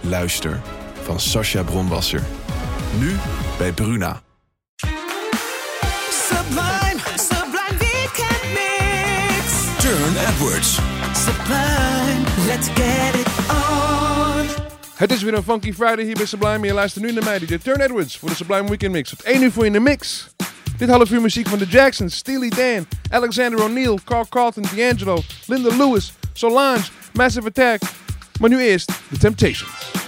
Luister van Sascha Bronwasser. Nu bij Bruna. Sublime, sublime weekend mix. Turn Edwards. Sublime, let's get it on. Het is weer een Funky Friday hier bij Sublime. En je luistert nu naar mij, DJ Turn Edwards, voor de Sublime Weekend Mix. Tot 1 uur voor in de mix. Dit half uur muziek van de Jacksons, Steely Dan, Alexander O'Neill, Carl Carlton, D'Angelo, Linda Lewis, Solange, Massive Attack, maar nu eerst The Temptations.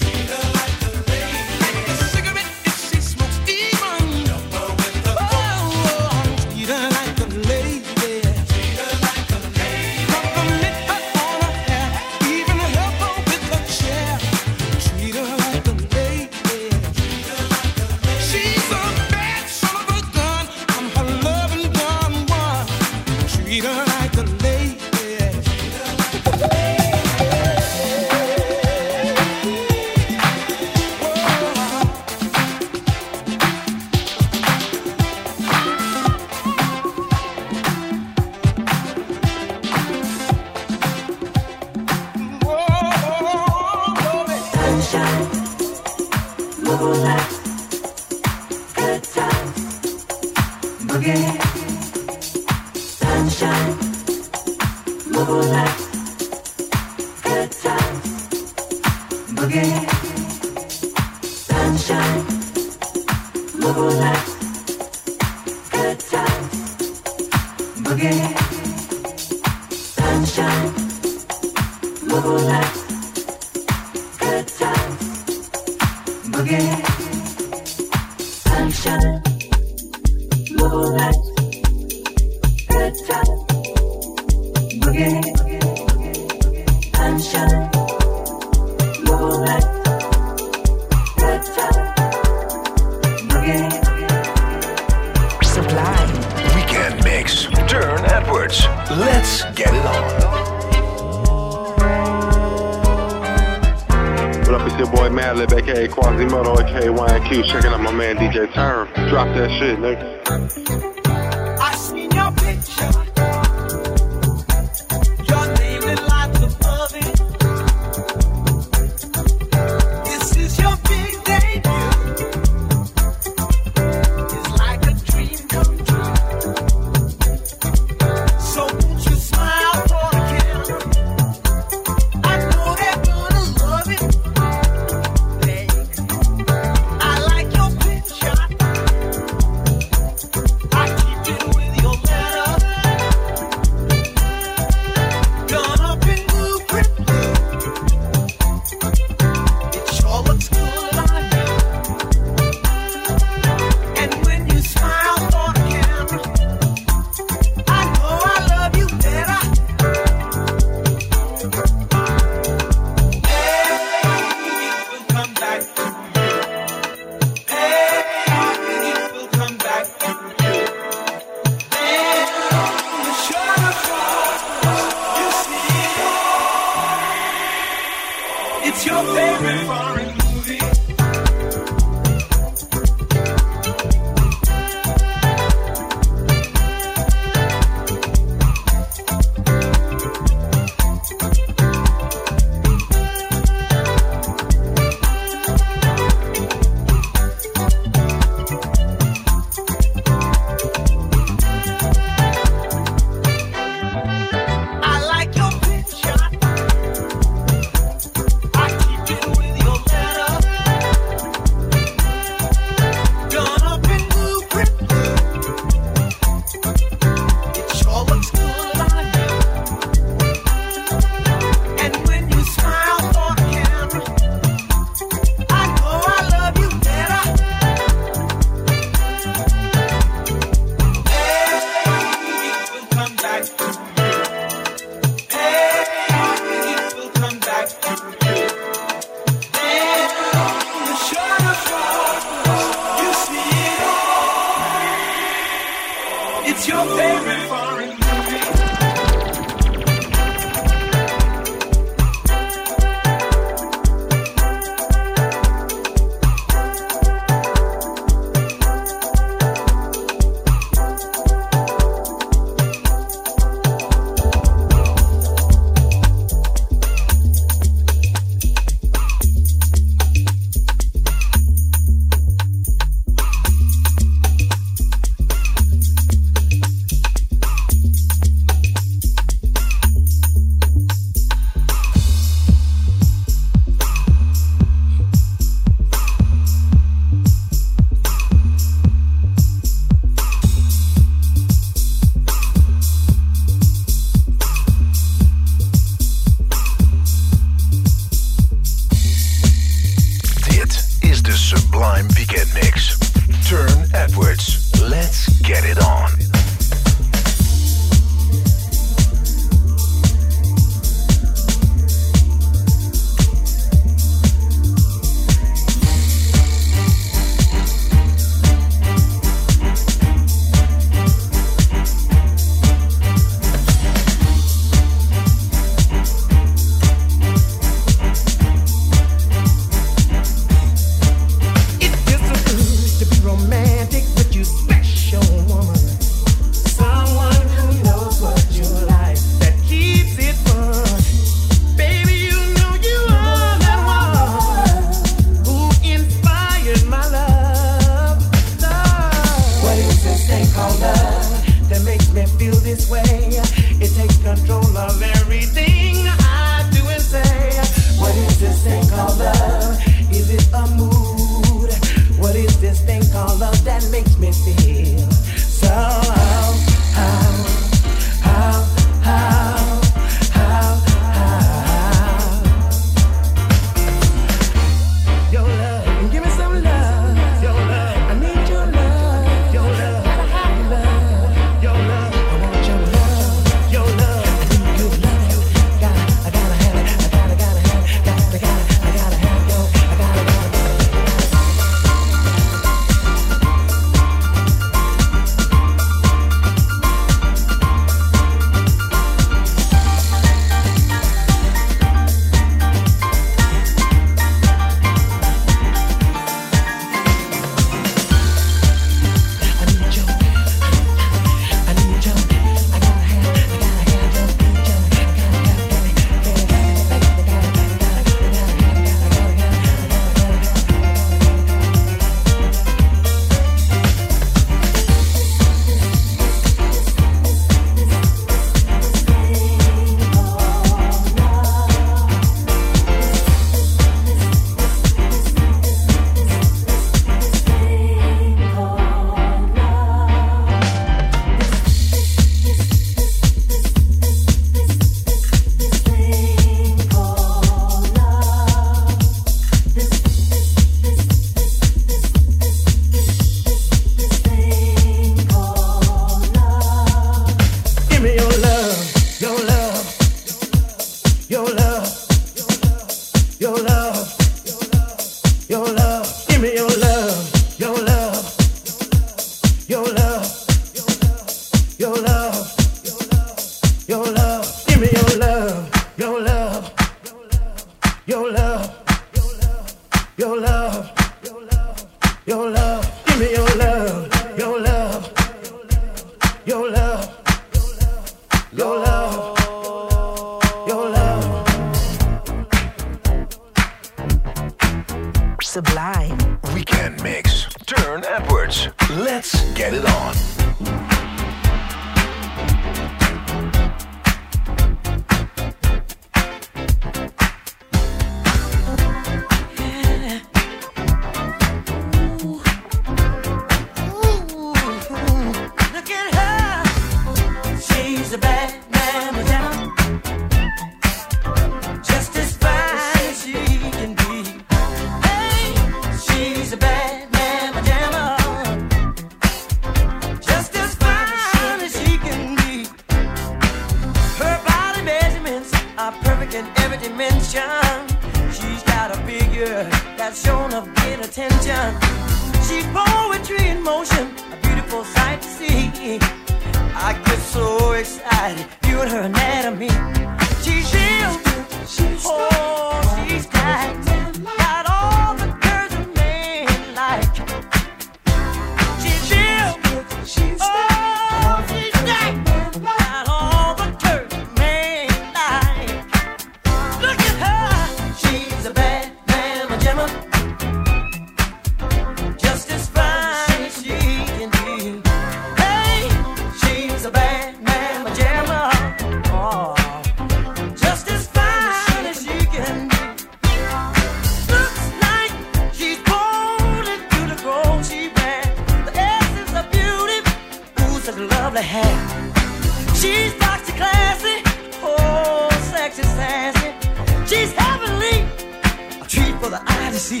Eye to see.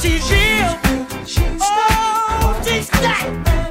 She's real. Oh, she's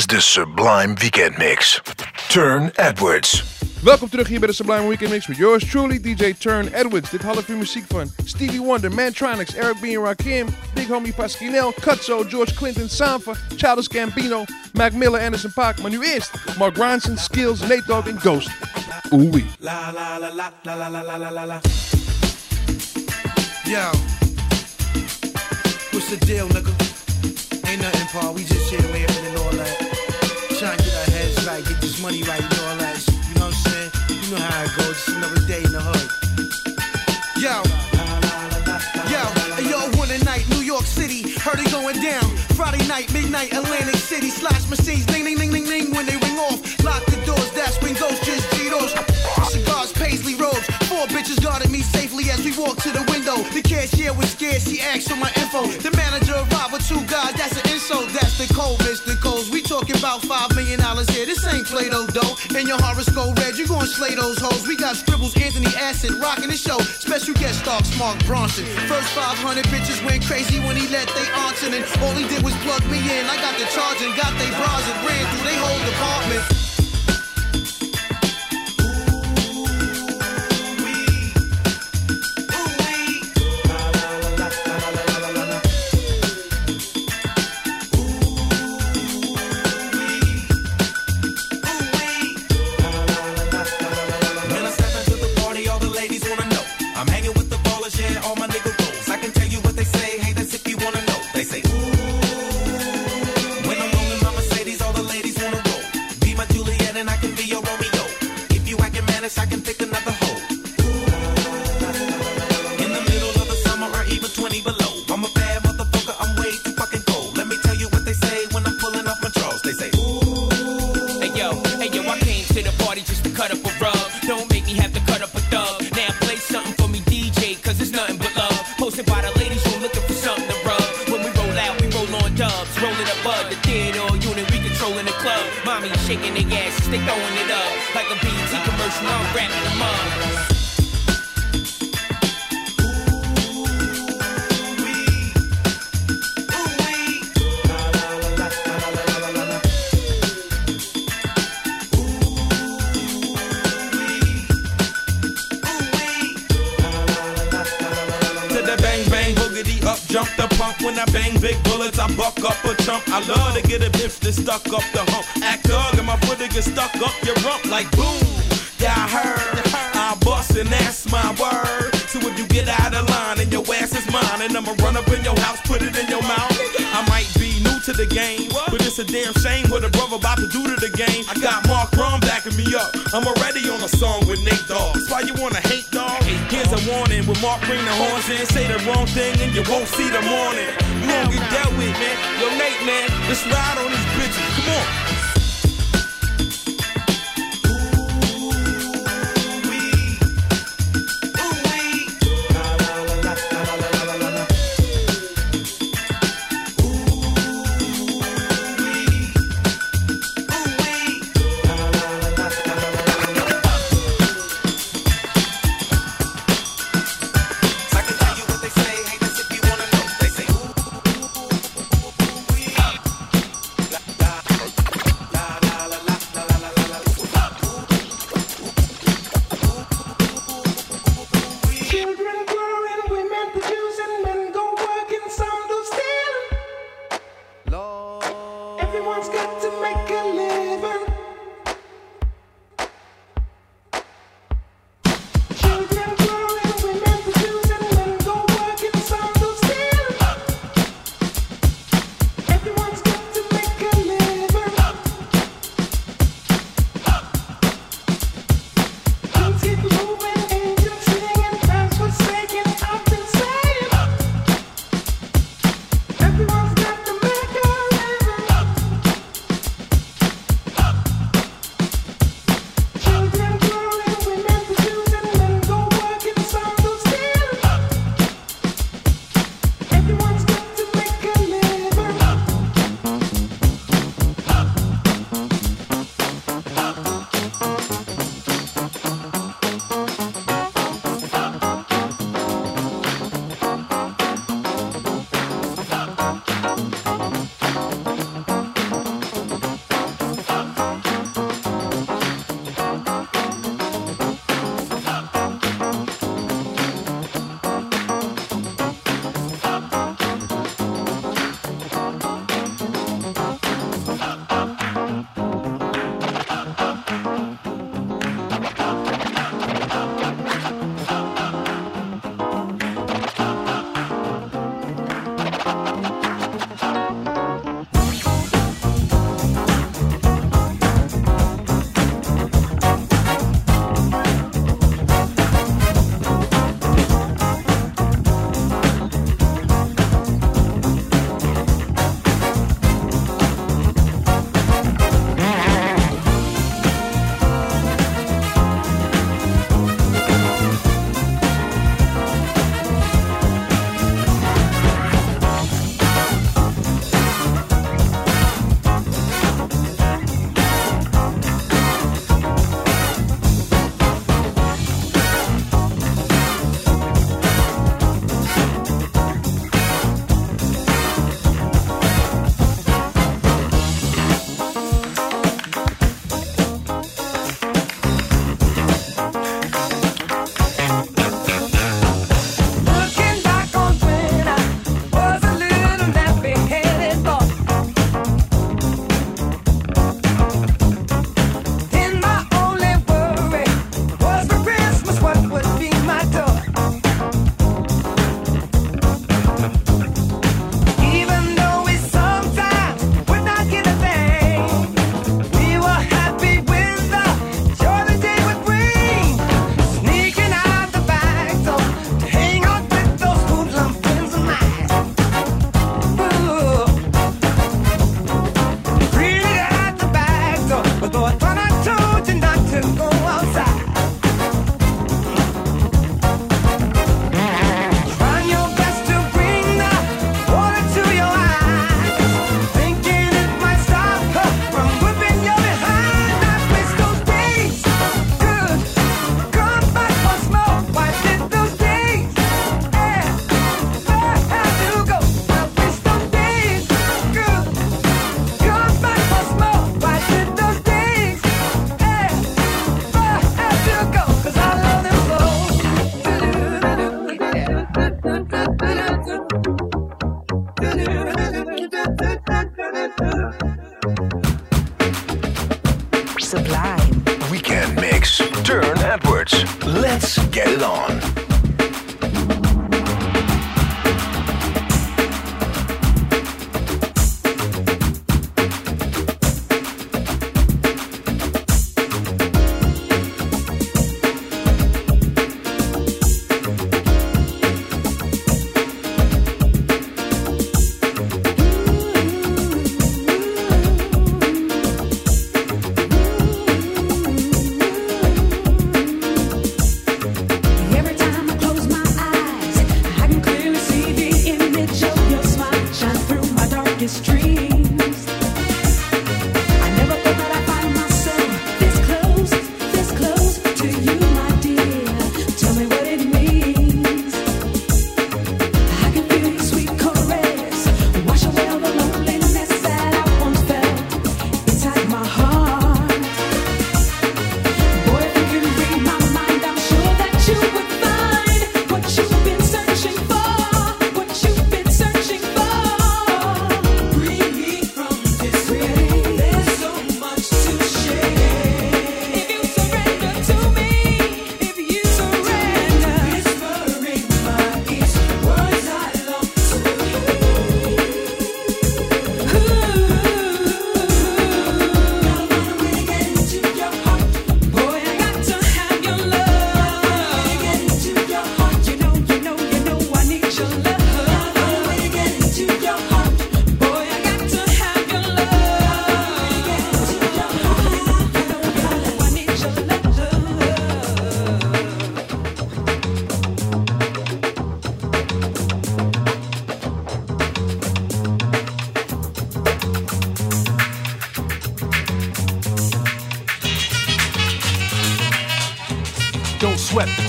is de Sublime Weekend Mix. Turne Edwards. Welkom terug hier bij de Sublime Weekend Mix met yours truly, DJ Turne Edwards. Dit half uur muziek van Stevie Wonder, Mantronix, Eric B. and Rakim, Big Homie Pasquinel, Cutso, George Clinton, Sampha, Childish Gambino, Mac Miller, Anderson Paak. Maar nu eerst Mark Ronson, Skills, Nate Dogg en Ghost. Oeh wee. La la la la la la la la la la la. Yo, what's the deal, nigga? Ain't nothing, Paul. We just here laughing and all that. Trying to get our heads right, get this money right and all that. You know what I'm saying? You know how it goes. Just another day in the hood. Yo. Yo, yo, one a night, New York City, heard it going down. Friday night, midnight, Atlantic City, slash machines, ding, ding, ding, ding, ding, when they ring off. Lock the doors, that's when ghosts just Cheetos. Paisley robes, four bitches guarded me safely as we walked to the window. The cashier was scared, she asked for my info. The manager arrived with two guys, that's an insult, that's the cold, Mr. Coles. We talking about five million dollars here, this ain't Play-Doh dough. In your horoscope red, you gon' slay those hoes. We got scribbles, Anthony Acid, rocking the show. Special guest star, Mark Ronson. First 500 bitches went crazy when he let they in, and all he did was plug me in. I got the charge and got they bras and ran through they whole department.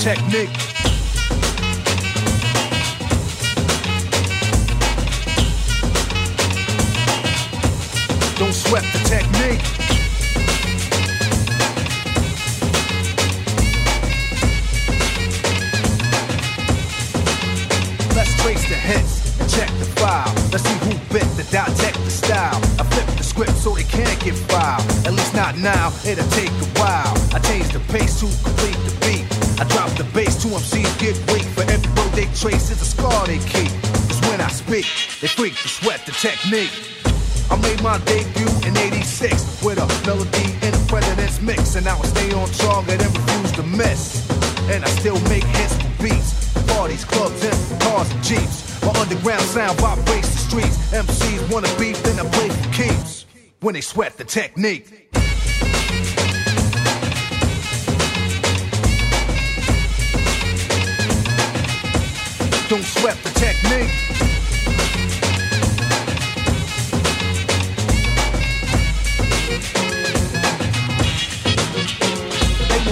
Technique. I made my debut in 86 with a melody in the president's mix. And I stay on target and refuse to miss. And I still make hits for beats. Parties, clubs, and cars and jeeps. My underground sound vibrates the streets. MCs wanna beef, then I play for keeps. When they sweat the technique. Don't sweat the technique.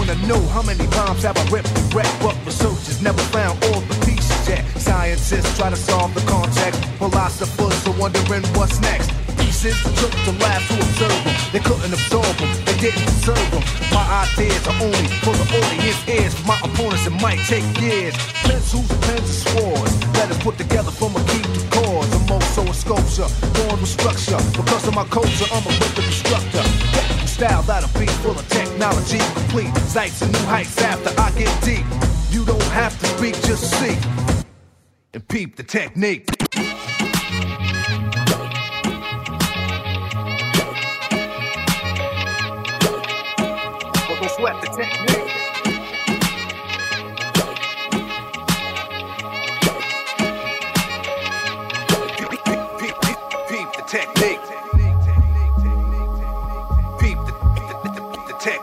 Wanna know how many bombs have I ripped and wrecked, but researchers never found all the pieces yet. Scientists try to solve the context, philosophers are wondering what's next. Pieces took the lab to observe them. They couldn't absorb them, they didn't deserve them. My ideas are only for the audience ears. My opponents, it might take years. Pencils, pens, and swords. Letters put together from a key to cause. I'm also a sculpture, born with structure. Because of my culture, I'm a wicked instructor. Style that'll be full of technology complete. Sights and new heights after I get deep. You don't have to speak, just see. And peep the technique. Don't sweat the technique.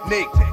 The,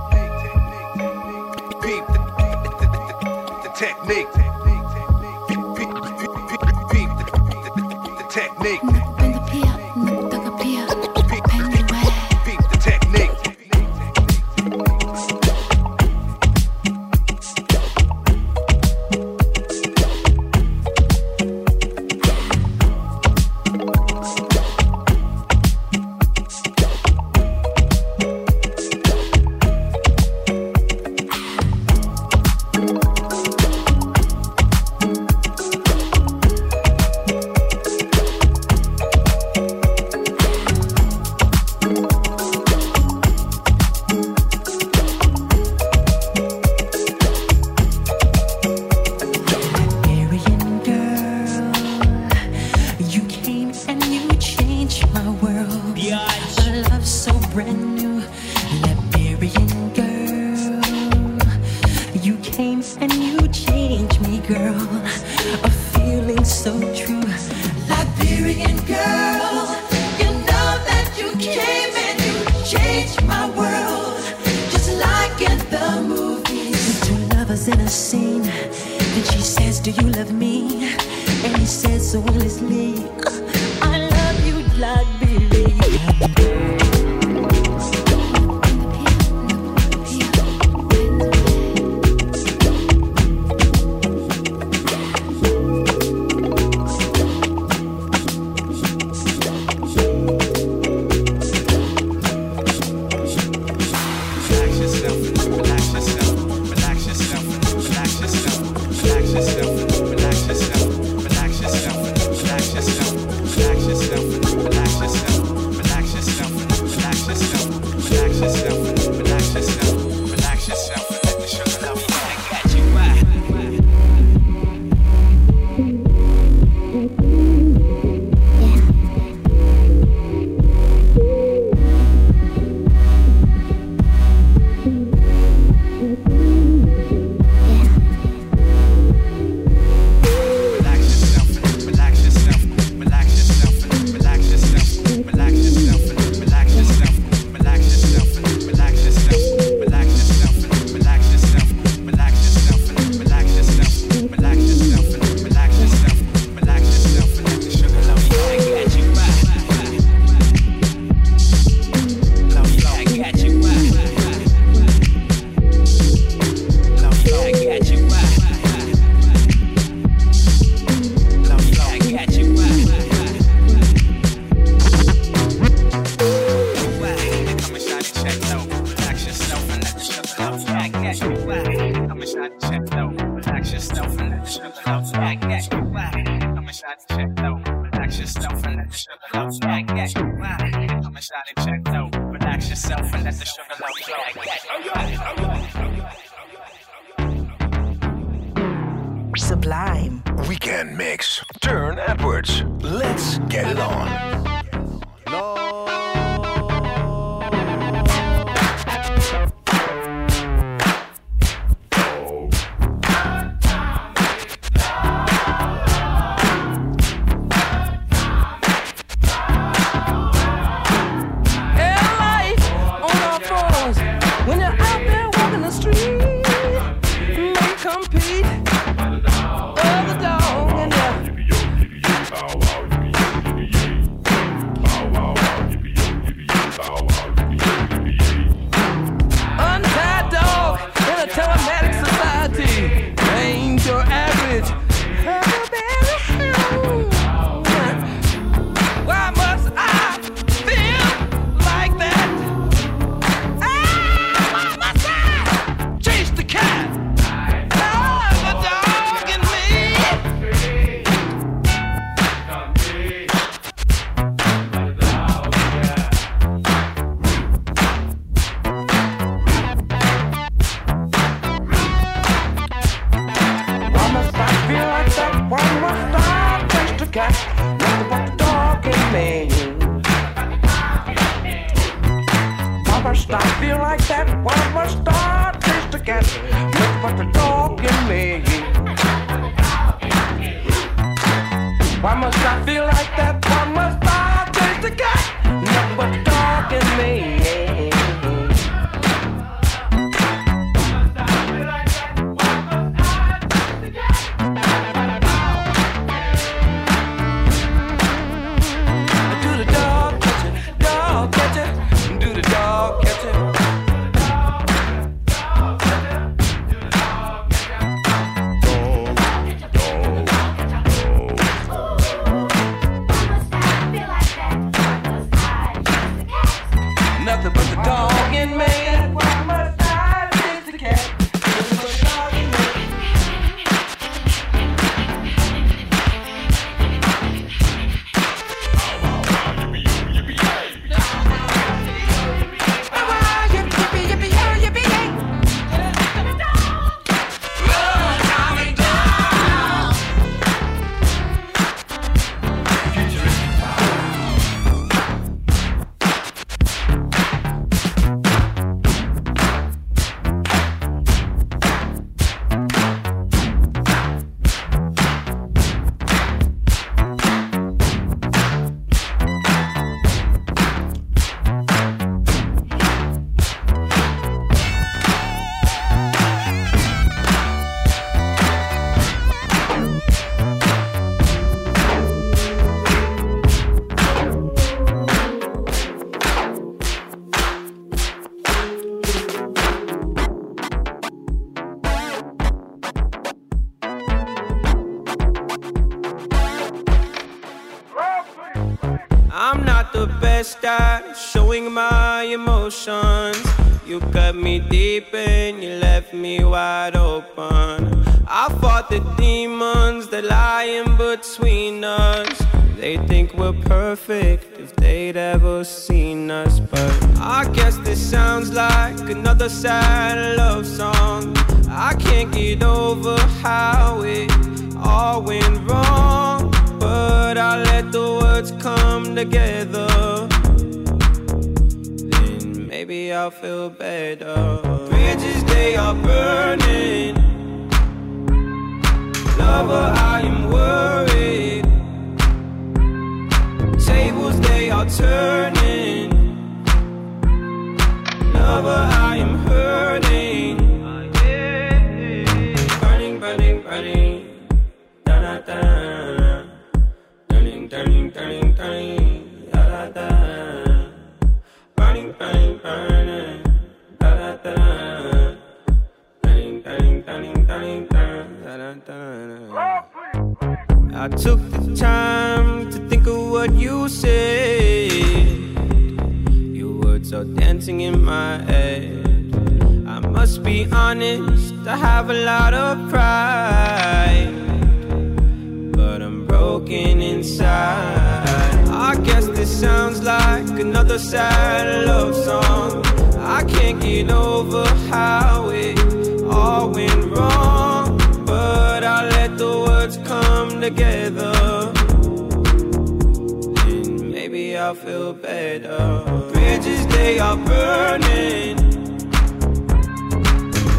Feel better. Bridges, they are burning.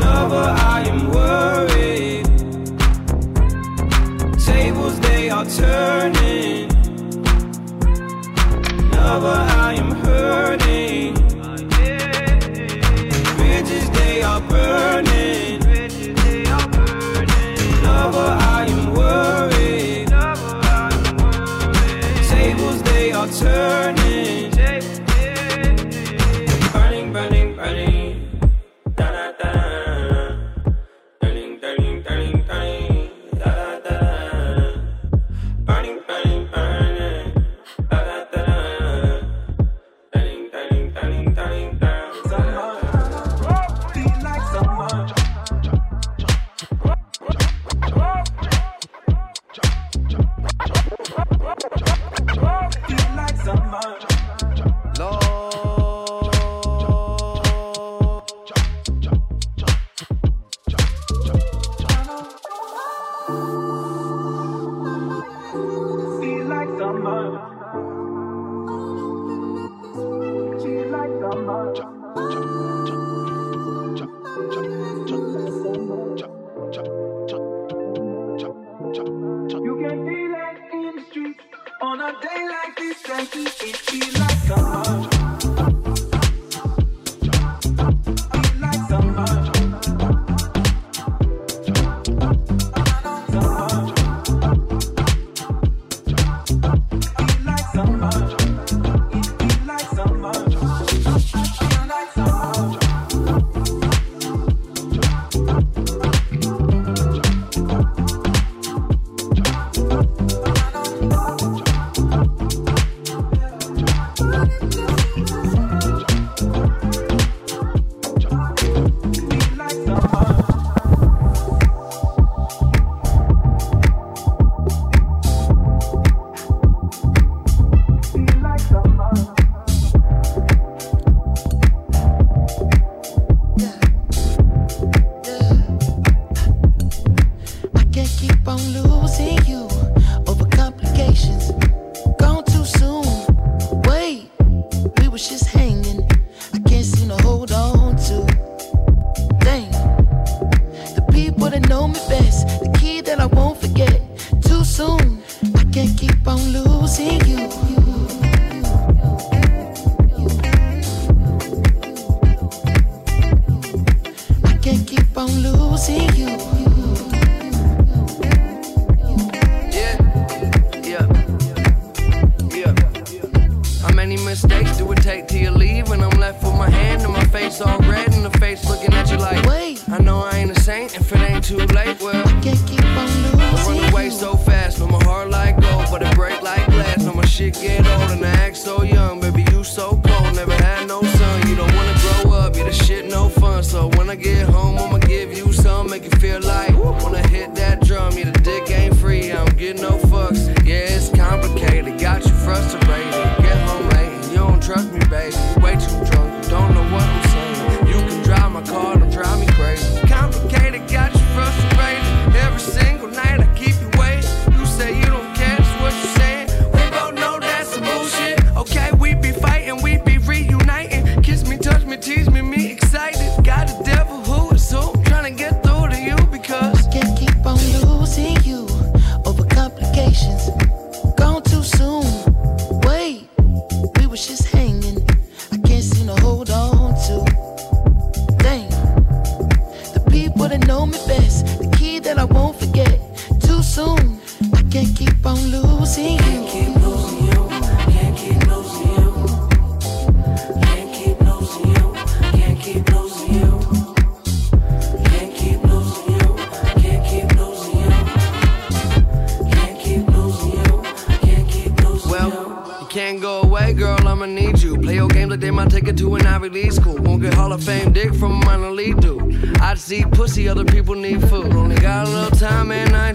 Lover, I am worried. Tables, they are turning. Lover, I am hurting. Bridges, they are burning. Lover, I am worried. Turn.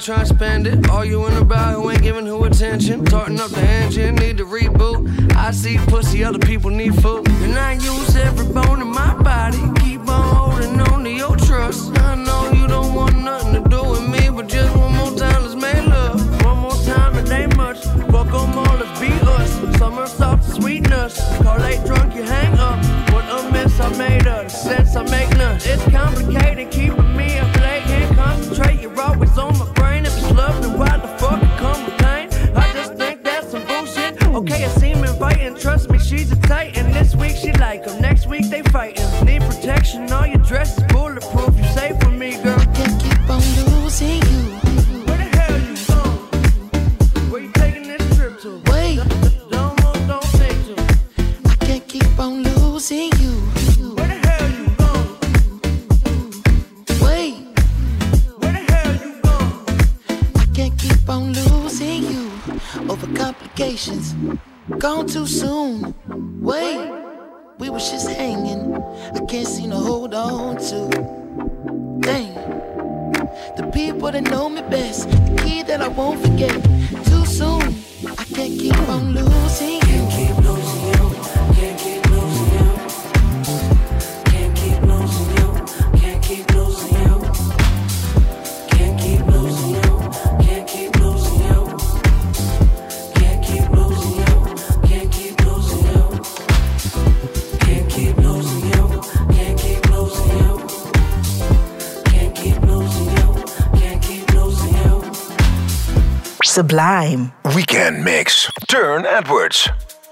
try to spend it. All you in about who ain't giving who attention. Tarting up the engine, need to reboot. I see pussy, other people need food. And I use every Sublime. Weekend Mix. Turne Edwards.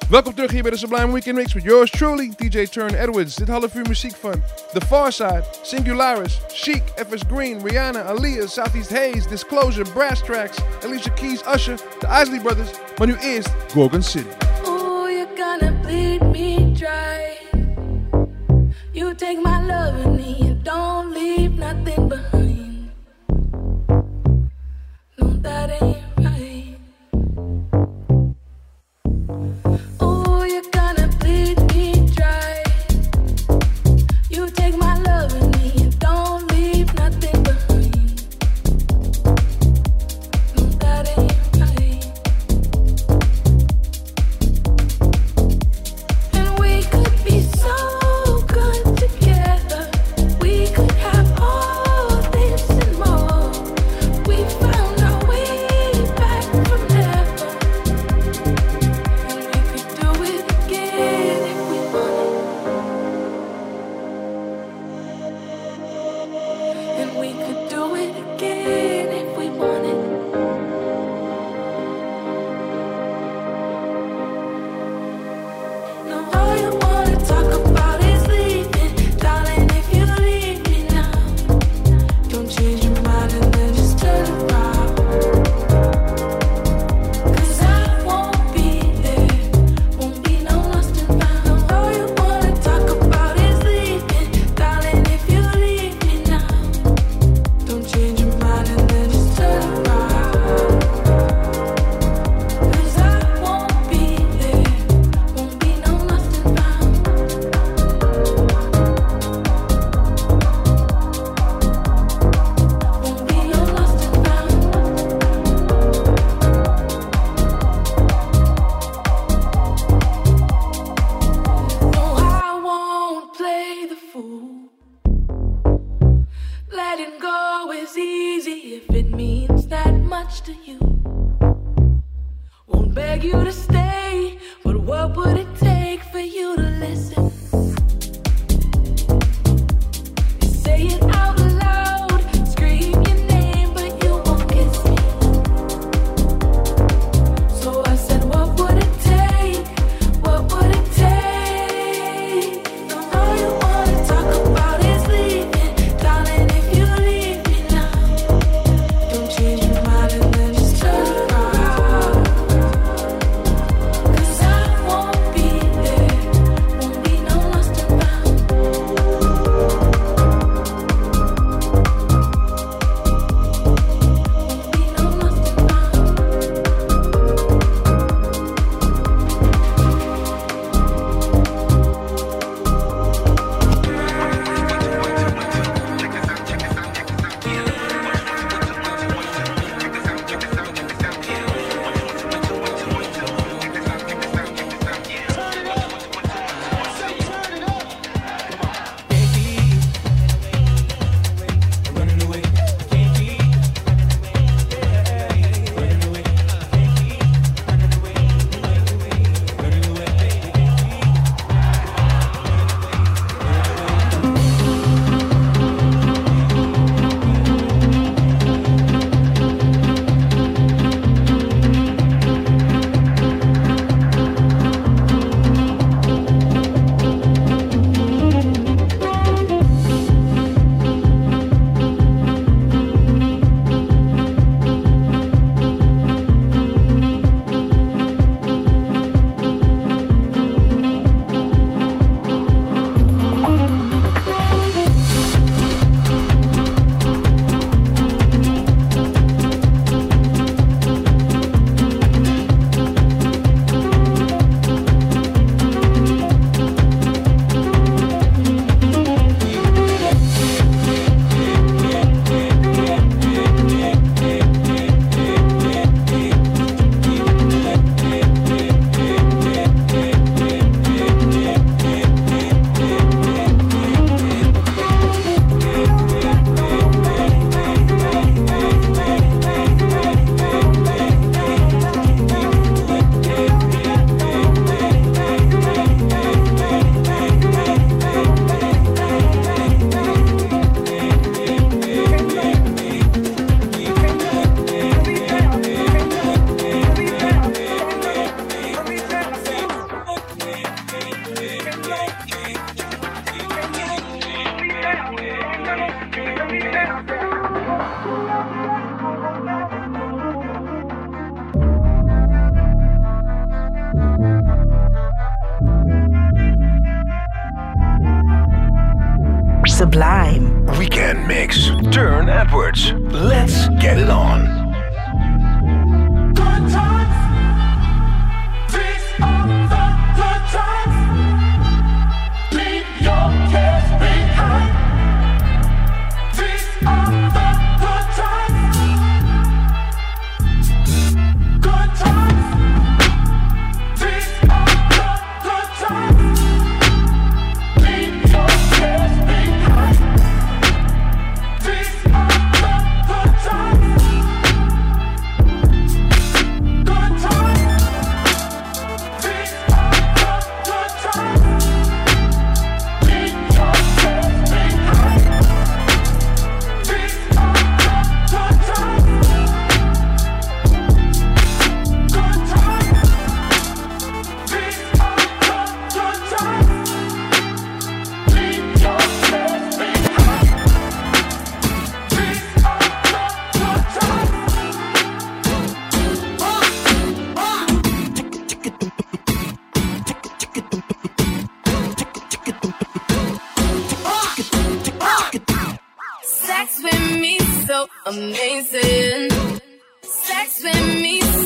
Welkom terug hier bij de Sublime Weekend Mix met yours truly, DJ Turne Edwards. Dit half uur muziek van The Pharcyde, Singularis, Chic, FS Green, Rihanna, Aaliyah, Southeast Haze, Disclosure, Brass Tracks, Alicia Keys, Usher, The Isley Brothers. Maar nu eerst Gorgon City. Oh, you're gonna bleed me dry. You take my love and you don't leave nothing behind.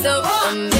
So amazing.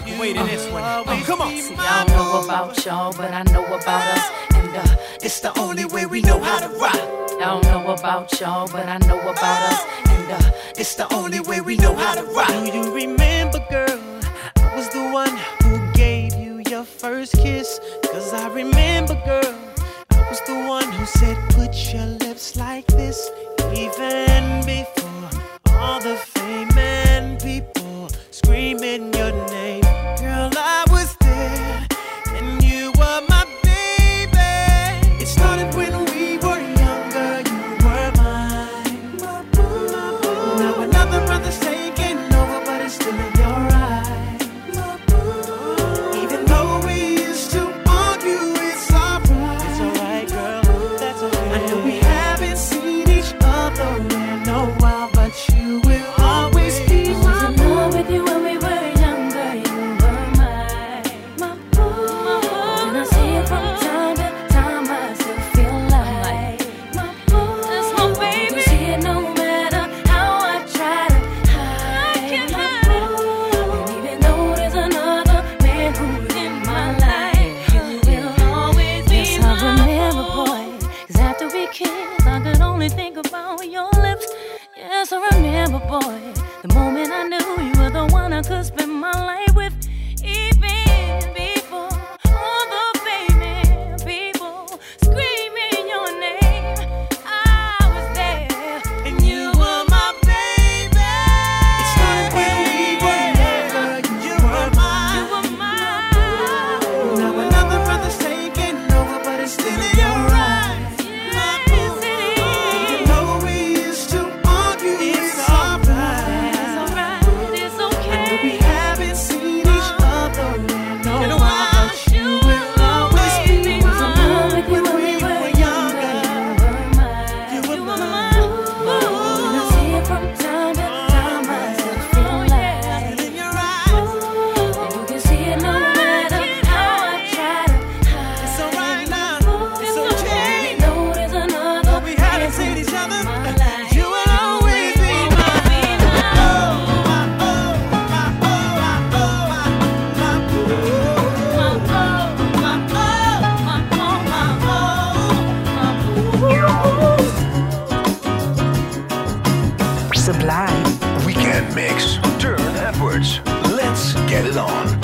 rock and this one. Oh, come on. See, I don't know about y'all, but I know about us. And uh, it's the only way we know how to rock. I don't know about y'all, but I know about us. And uh, it's the only way we know how to rock. Do you remember, girl? I was the one who gave you your first kiss. Cause I remember, girl. I was the one who said, put your lips like this. Even before all the fame and people screaming your name. On.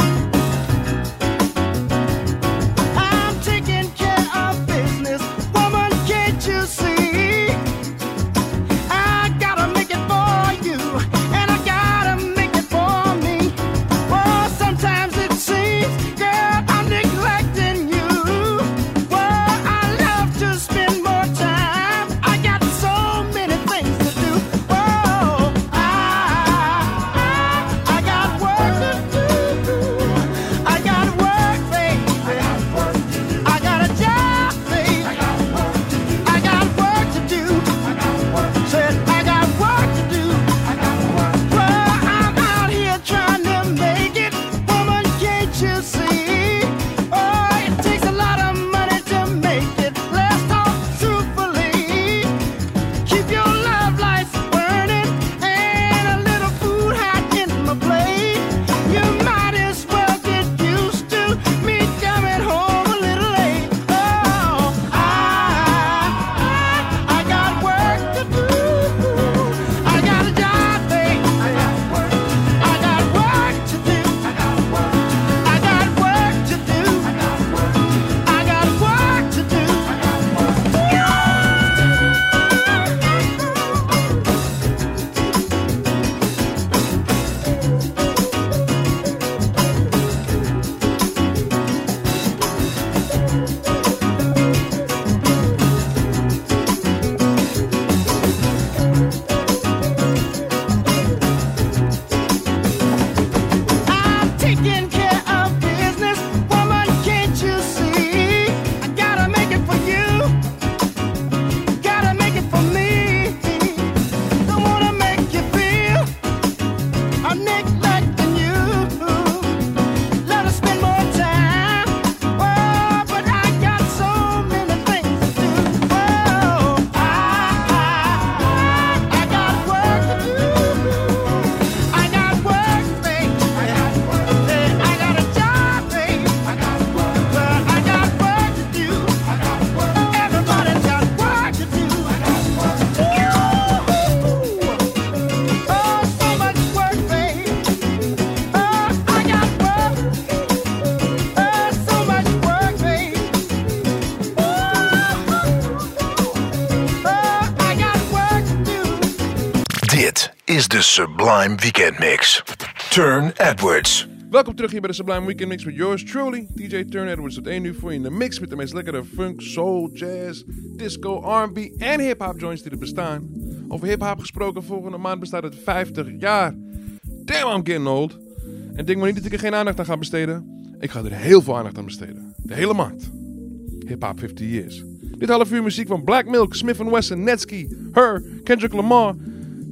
Sublime Weekend Mix. Turn Edwards. Welkom terug hier bij de Sublime Weekend Mix met yours truly, DJ Turn Edwards. Tot 1 uur voor je in de mix met de meest lekkere funk, soul, jazz, disco, R&B en hip-hop joints die er bestaan. Over hip-hop gesproken, volgende maand bestaat het 50 jaar. Damn, I'm getting old. En denk maar niet dat ik er geen aandacht aan ga besteden. Ik ga er heel veel aandacht aan besteden. De hele maand. Hip-hop 50 years. Dit half uur muziek van Black Milk, Smith Wesson, Netsky, Her, Kendrick Lamar,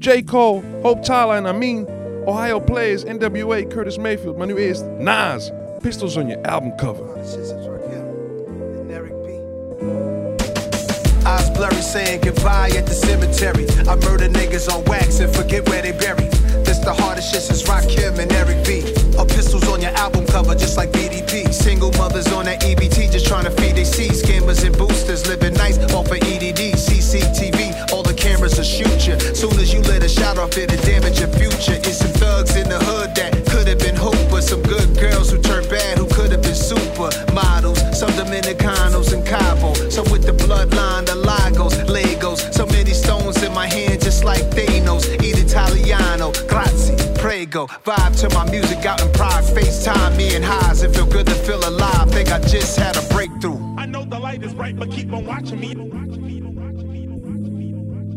J. Cole, Hope Tala en Amin, Ohio Players, NWA, Curtis Mayfield. My new eerst Nas, Pistols on your album cover. Eyes blurry saying goodbye at the cemetery. I murder niggas on wax and forget where they buried. The hardest shit since Rock, Rakim and Eric B. Pistols on your album cover just like BDP. Single mothers on that EBT just trying to feed their seeds. Scammers and boosters living nice off of EDD. CCTV, all the cameras will shoot you. Soon as you let a shot off it'll damage your future. It's some thugs in the hood that could have been Hooper. Some good girls who turned bad who could have been super models. Some Dominicanos in Cabo. Some with the bloodline, the Lagos, Legos. So many stones in my hand just like Thanos. Eat Italiano, grazie, prego. Vibe to my music out in Prague. FaceTime me and highs. It feel good to feel alive. Think I just had a breakthrough. I know the light is bright, but keep on watching me.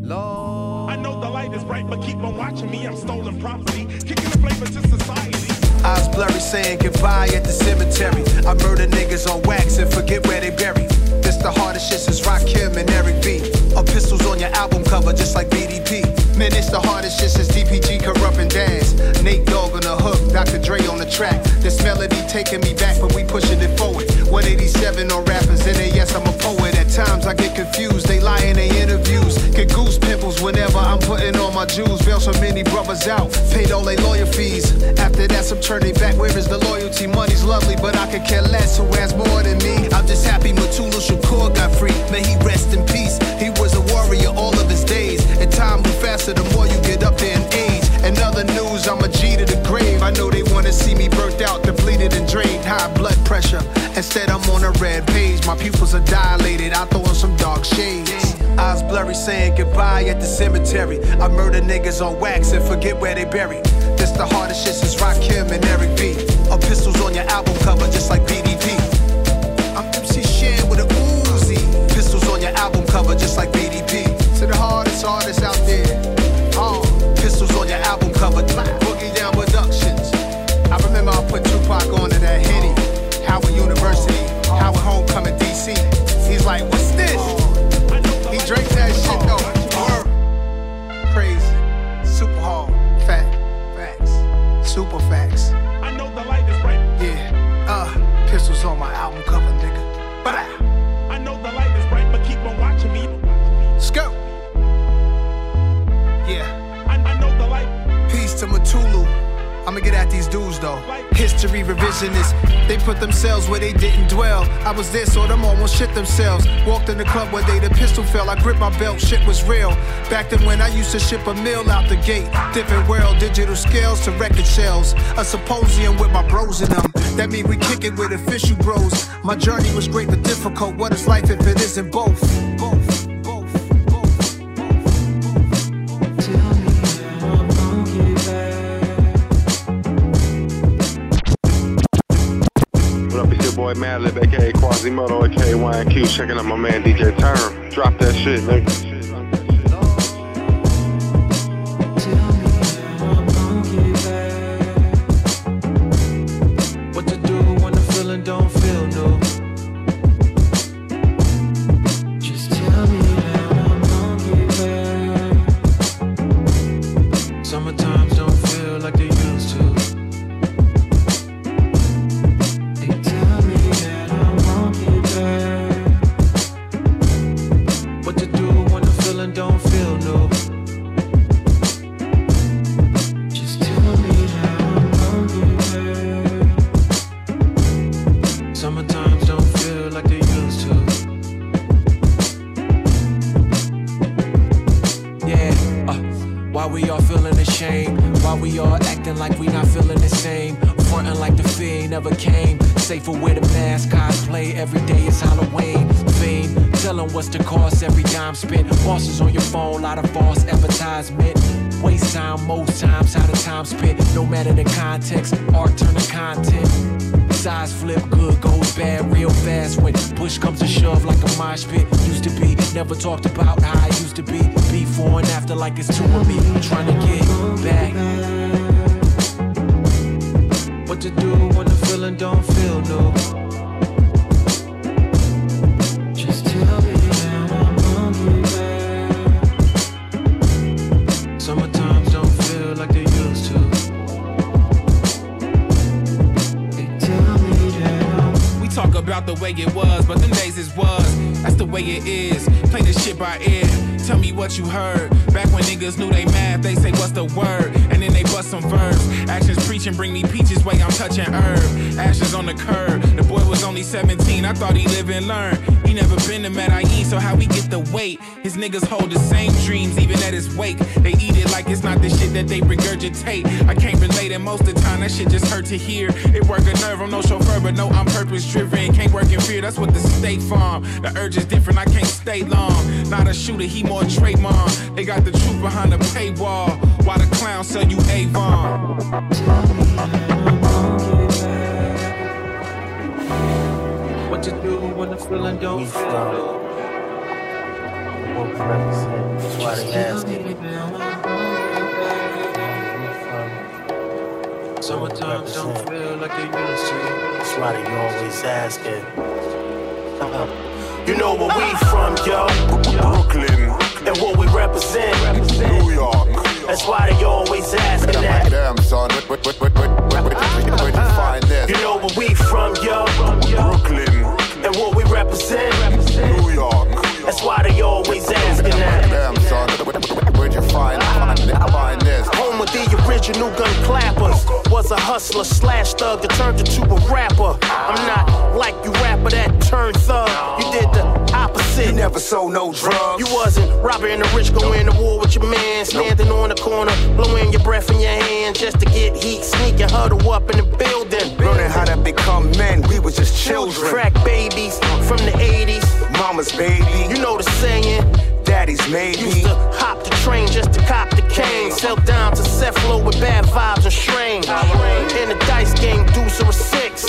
Lord. I know the light is bright, but keep on watching me. I'm stolen property, kicking the flavor to society. Eyes blurry saying goodbye at the cemetery. I murder niggas on wax and forget where they buried. This the hardest shit since Rakim and Eric B. A pistols on your album cover just like BDP. Man, it's the hardest shit since DPG Kurupt and dance. Nate Dogg on the hook, Dr. Dre on the track. This melody taking me back, but we pushing it forward. 187 on rappers, and then yes, I'm a poet. At times I get confused, they lie in their interviews. Get goose pimples whenever I'm putting on my jewels. Bail so many brothers out, paid all their lawyer fees. After that, some turning back. Where is the loyalty? Money's lovely, but I could care less. Who has more than me? I'm just happy Mutulu Shakur got free. May he rest in peace. He was a warrior all of so the more you get up there in age. And other news, I'm a G to the grave. I know they wanna see me burnt out, depleted and drained. High blood pressure. Instead, I'm on a red page. My pupils are dilated. I throw on some dark shades. Eyes blurry, saying goodbye at the cemetery. I murder niggas on wax and forget where they buried. This the hardest shit since Rakim and Eric B. Pistols on your album cover, just like BDP. I'm MC Shan with a Uzi. Pistols on your album cover, just like BDP. To the hardest artists out there. on my album cover, nigga. But I I'ma get at these dudes though. History revisionists, they put themselves where they didn't dwell. I was there, so them almost shit themselves. Walked in the club where they the pistol fell. I gripped my belt, shit was real. Back then when I used to ship a meal out the gate. Different world, digital scales to record shells. A symposium with my bros in them. That mean we kick it with official bros. My journey was great but difficult. What is life if it isn't both? Both. boy Madlib, aka Quasimoto, aka YNQ, checking out my man DJ Turne. Drop that shit, nigga. turned into a rapper. I'm not like you rapper that turned thug. You did the opposite. You never sold no drugs. You wasn't robbing the rich, going to war with your man, standing on the corner, blowing your breath in your hand just to get heat, Sneaking, huddle up in the building. Learning how to become men, we was just children. Crack babies from the 80s. Mama's baby. You know the saying daddy's made Used me. to hop the train just to cop the cane. Sell down to Cephalo with bad vibes and strain. In the dice game, deuce or a six.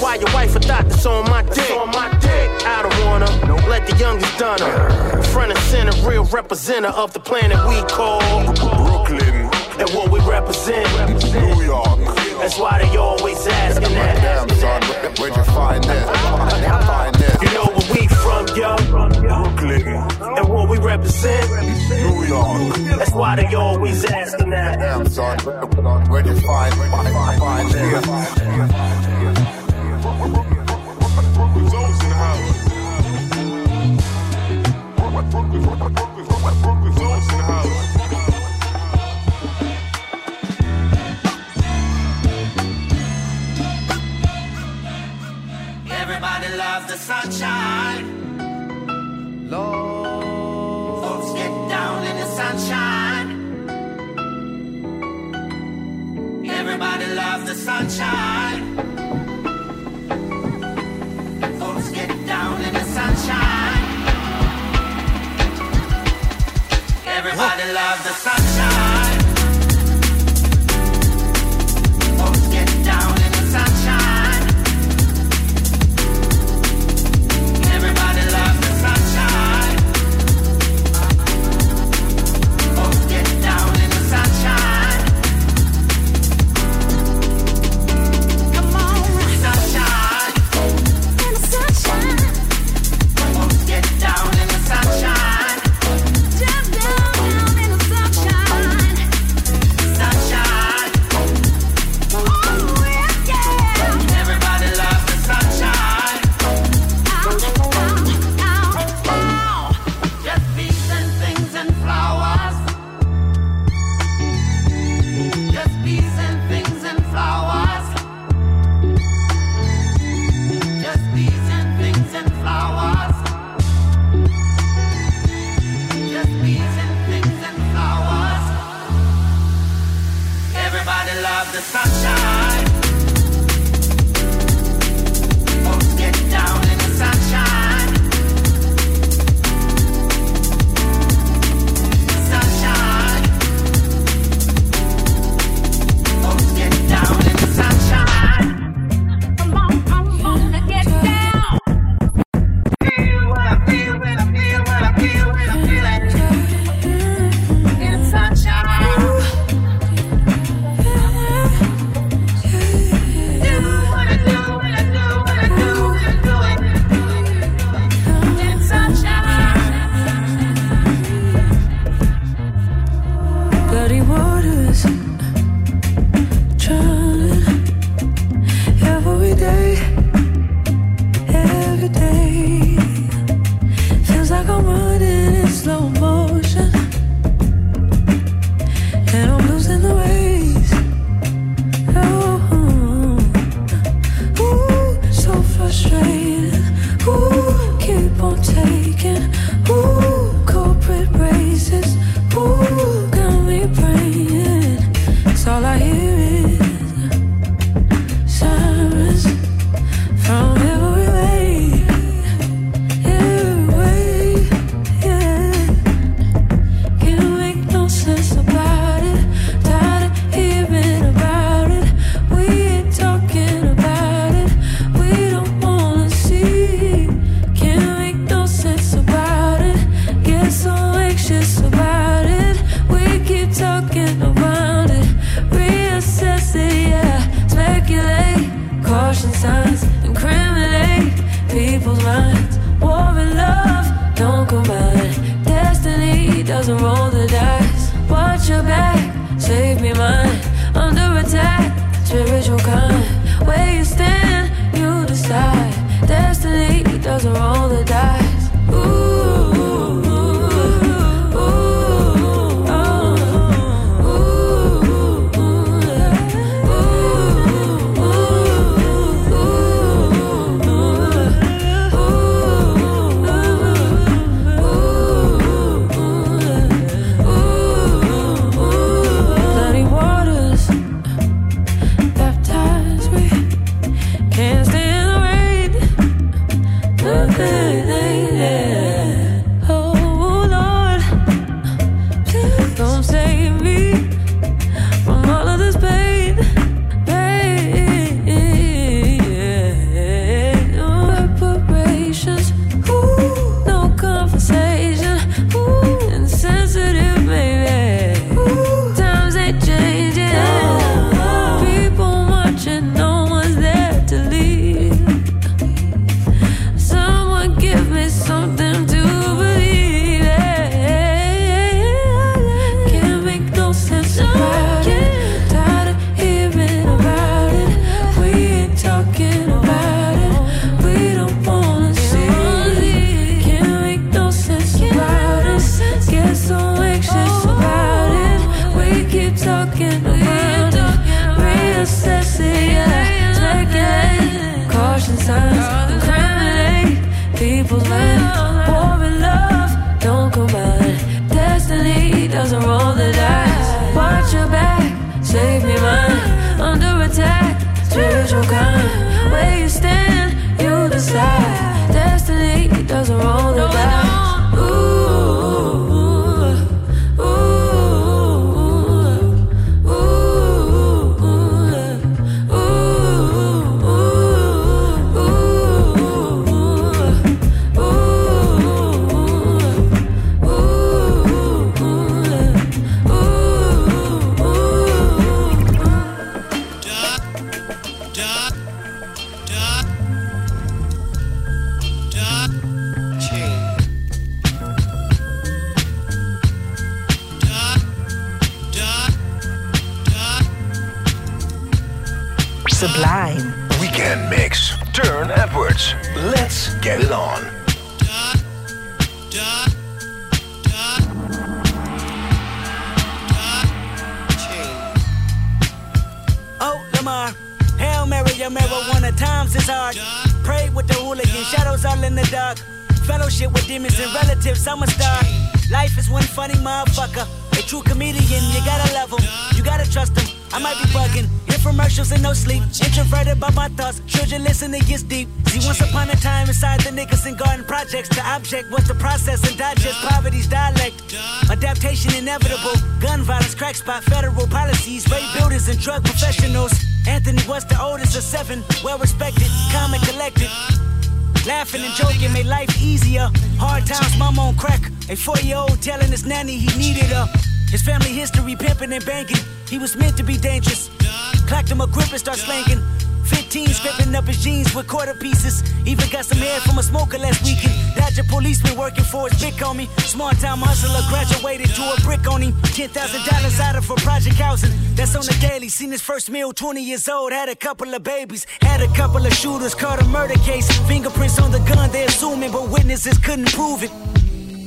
Why your wife a thought that's on my dick? On my dick. I don't wanna let the youngest done her. Front and center, real representative of the planet we call Brooklyn, and what we represent. New York. That's why they always asking that. Damn, son, where'd you find this? You know we from, yo. Brooklyn, And what we represent. New York. That's why they always asking that. Son, where'd you find, find, find this? Everybody loves the sunshine. Lord. Folks get down in the sunshine. Everybody loves the sunshine. Folks get down in the sunshine. Everybody loves the sunshine. Projects, the object was the process and digest poverty's dialect. Adaptation inevitable. Gun violence, crack spot, federal policies, rape builders and drug professionals. Anthony was the oldest of seven, well respected, calm and collected. Laughing and joking made life easier. Hard times, mom on crack. A four year old telling his nanny he needed her. His family history pimping and banking. He was meant to be dangerous. Clacked him a grip and start slanking. 15 scraping up his jeans with quarter pieces. Even got some hair from a smoker last weekend. Dodger policeman working for his big me. Smart time hustler graduated to a brick on him. $10,000 out of for project housing. That's on the daily. Seen his first meal, 20 years old. Had a couple of babies. Had a couple of shooters. Caught a murder case. Fingerprints on the gun, they assuming, but witnesses couldn't prove it.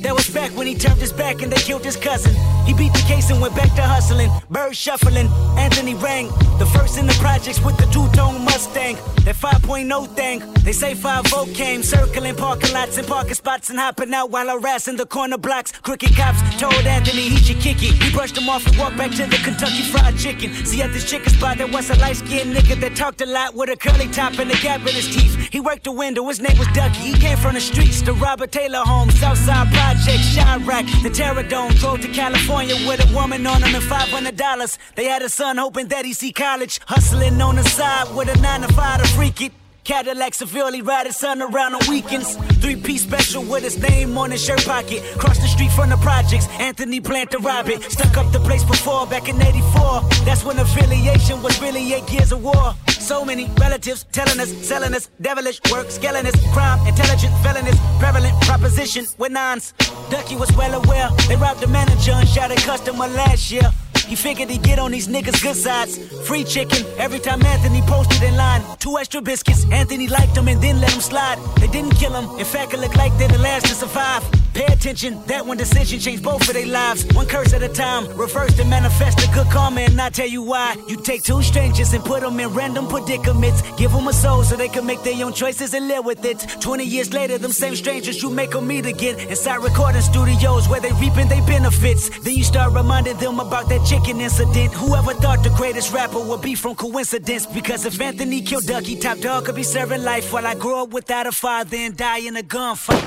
That was back when he turned his back and they killed his cousin. He beat the case and went back to hustling. Bird shuffling, Anthony rang. The first in the projects with the two-tone Mustang. That 5.0 thing. They say 5 came, circling parking lots and parking spots and hopping out while harassing the corner blocks. Crooked cops told Anthony he should kick it. He brushed him off and walked back to the Kentucky Fried Chicken. See at this chicken spot there was a light-skinned nigga that talked a lot with a curly top and a gap in his teeth. He worked the window, his name was Ducky. He came from the streets, the Robert Taylor home, Southside Project, Chiraq, the Terror Dome. Drove to California with a woman on him and $500. They had a son hoping that he see college. Hustling on the side with a 9 to 5 to freak it. Cadillac severely his son around on weekends. Three piece special with his name on his shirt pocket. Cross the street from the projects, Anthony Plant to Rabbit. Stuck up the place before, back in 84. That's when affiliation was really eight years of war. So many relatives telling us, selling us, devilish work, scaling us, crime, intelligent, felonies, prevalent proposition with nines. Ducky was well aware. They robbed the manager and shot a customer last year. He figured he'd get on these niggas' good sides. Free chicken every time Anthony posted in line. Two extra biscuits. Anthony liked them and then let them slide. They didn't kill him. In fact, it looked like they're the last to survive. Pay attention, that one decision changed both of their lives. One curse at a time. Reverse and manifest a good karma, and I tell you why. You take two strangers and put them in random predicaments. Give them a soul so they can make their own choices and live with it. 20 years later, them same strangers you make them meet again. Inside recording studios where they reaping their benefits. Then you start reminding them about that chicken incident. Whoever thought the greatest rapper would be from coincidence? Because if Anthony killed Ducky, Top Dawg could be serving life while I grow up without a father and die in a gunfight.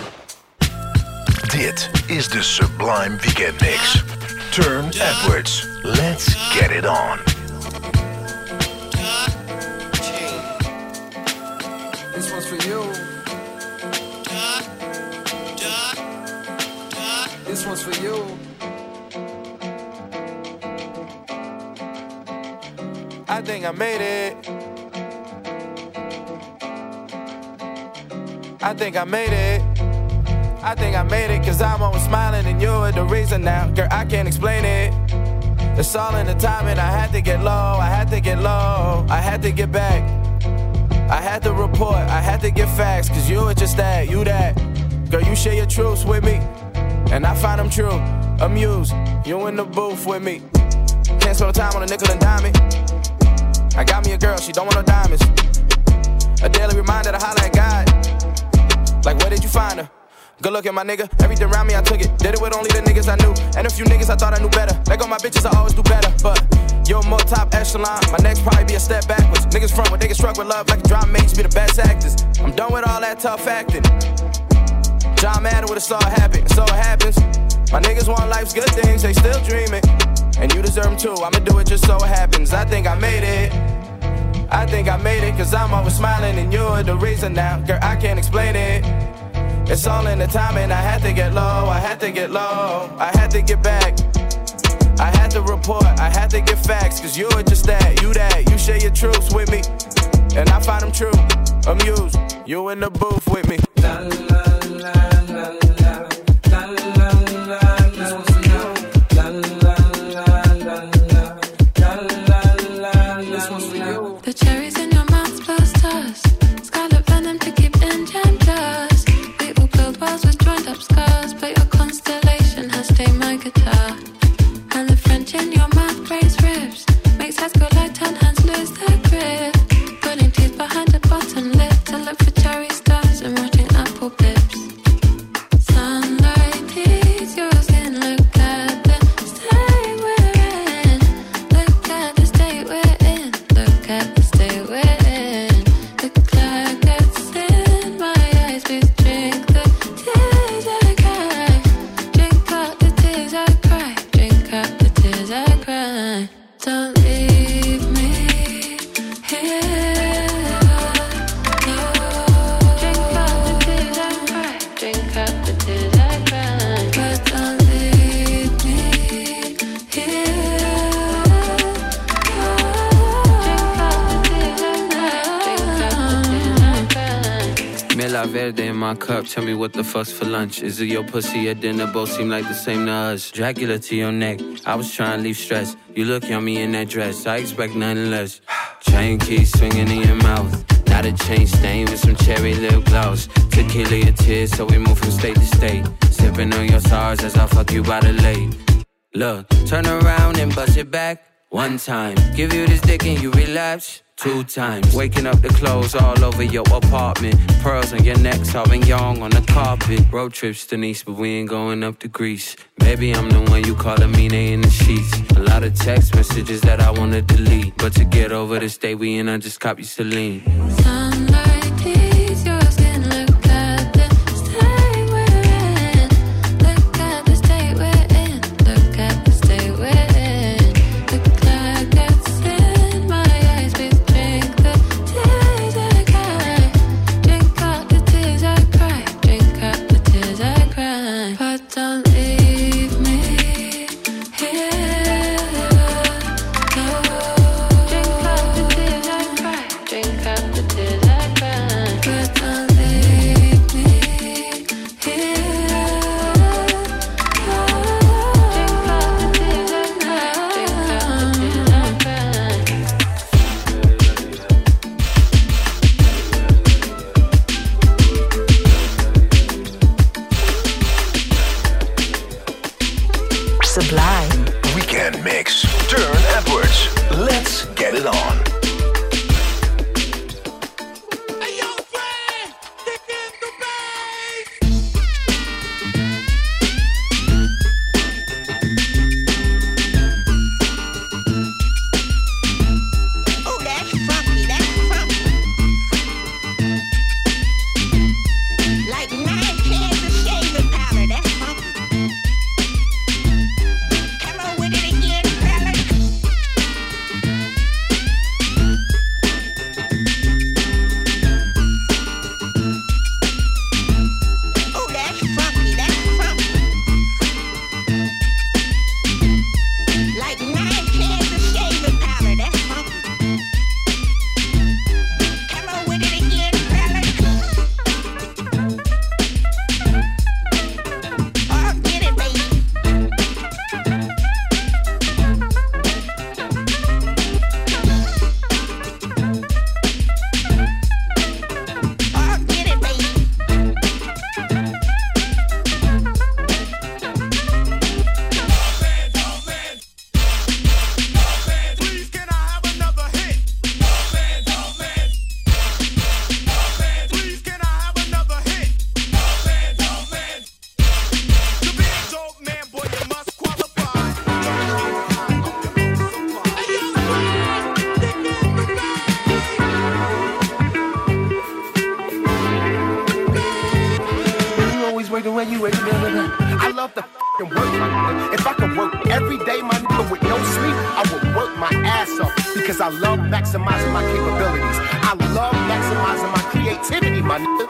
Dit is de Sublime Weekend Mix. Turne Edwards. Let's get it on. This one's for you. This one's for you. I think I made it. I think I made it. I think I made it cause I'm always smiling and you're the reason now. Girl, I can't explain it. It's all in the timing. I had to get low, I had to get low, I had to get back. I had to report, I had to get facts cause you were just that, you that. Girl, you share your truths with me, and I find them true. Amused, you in the booth with me. Can't spend time on a nickel and dime it. I got me a girl, she don't want no diamonds. A daily reminder to holler at God. Like, where did you find her? Good looking, my nigga. Everything around me, I took it. Did it with only the niggas I knew. And a few niggas I thought I knew better. Let go my bitches, I always do better. But you're more top echelon. My next probably be a step backwards. Niggas front when they get struck with love like a drama mates be the best actors. I'm done with all that tough acting. John Madden would have saw it happen. So it happens. My niggas want life's good things, they still dreaming. And you deserve them too. I'ma do it just so it happens. I think I made it. I think I made it, cause I'm always smiling and you're the reason now. Girl, I can't explain it. It's all in the timing. I had to get low, I had to get low, I had to get back. I had to report, I had to get facts, cause you were just that, you that, you share your truths with me. And I find them true, amused, you in the booth with me. Verde in my cup, tell me what the fuck's for lunch. Is it your pussy or dinner? Both seem like the same to us. Dracula to your neck, I was trying to leave stress. You look yummy in that dress, I expect nothing less. Chain key swinging in your mouth. Not a chain stain with some cherry lip gloss. Tequila your tears, so we move from state to state. Sipping on your stars as I fuck you by the lake. Look, turn around and bust it back one time. Give you this dick and you relapse two times. Waking up the clothes all over your apartment. Pearls on your neck, Sauvignon on the carpet. Road trips to Nice, but we ain't going up to Greece. Maybe I'm the one you call a mean in the sheets. A lot of text messages that I wanna delete. But to get over this day we in, I just copy Celine. Sunlight nigga. I love to fucking work, my. If I could work every day, my nigga, with no sleep, I would work my ass off because I love maximizing my capabilities. I love maximizing my creativity, my nigga.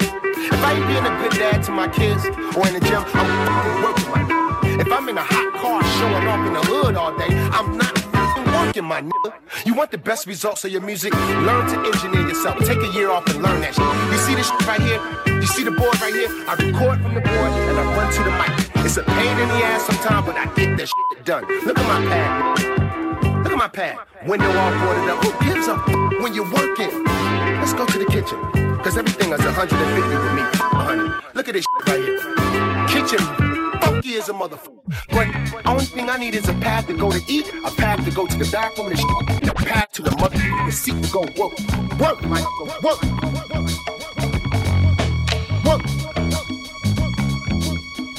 If I ain't being a good dad to my kids or in the gym, I'm working, my nigga. If I'm in a hot car showing off in the hood all day, I'm not my nigga. You want the best results of your music? Learn to engineer yourself. Take a year off and learn that shit. You see this shit right here? You see the board right here? I record from the board and I run to the mic. It's a pain in the ass sometimes, but I get this shit done. Look at my pad. Look at my pad. Window all boarded up. Who gives a f- when you're working? Let's go to the kitchen. Cause everything is 150 with me. 100. Look at this shit right here. Kitchen funky as a motherfucker. But only thing I need is a path to go to eat, a path to go to the bathroom, and shit, a path to the motherfucking seat to go work. Work, Mike. Work. Work.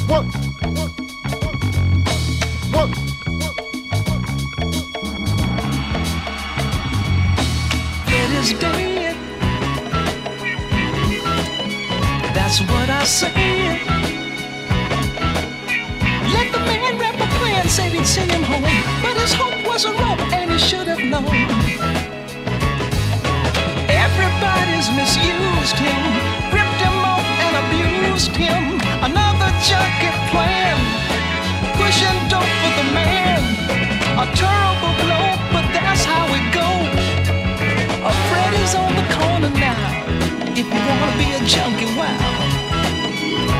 Work. Work. It is dead. That's what I said. Said he'd send him home. But his hope wasn't wrong, and he should have known. Everybody's misused him, ripped him off and abused him. Another junket plan, pushing dope for the man. A terrible blow, but that's how it goes. A Freddie's on the corner now. If you wanna be a junkie, wow.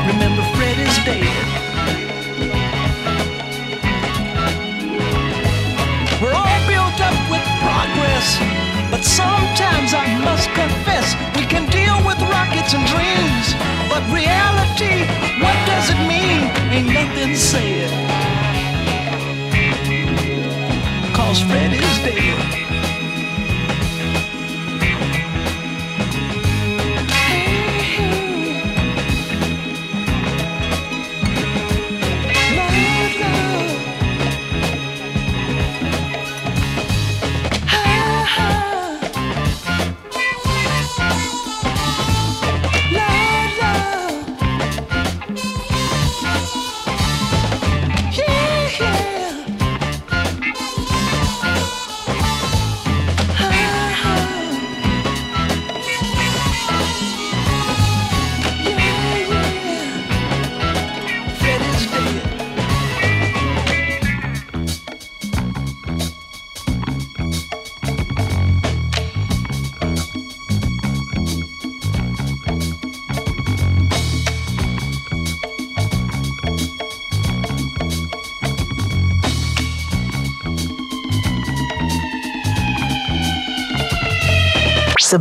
Remember Freddie's dead. But sometimes I must confess we can deal with rockets and dreams, but reality, what does it mean? Ain't nothing said. Cause Freddie's dead.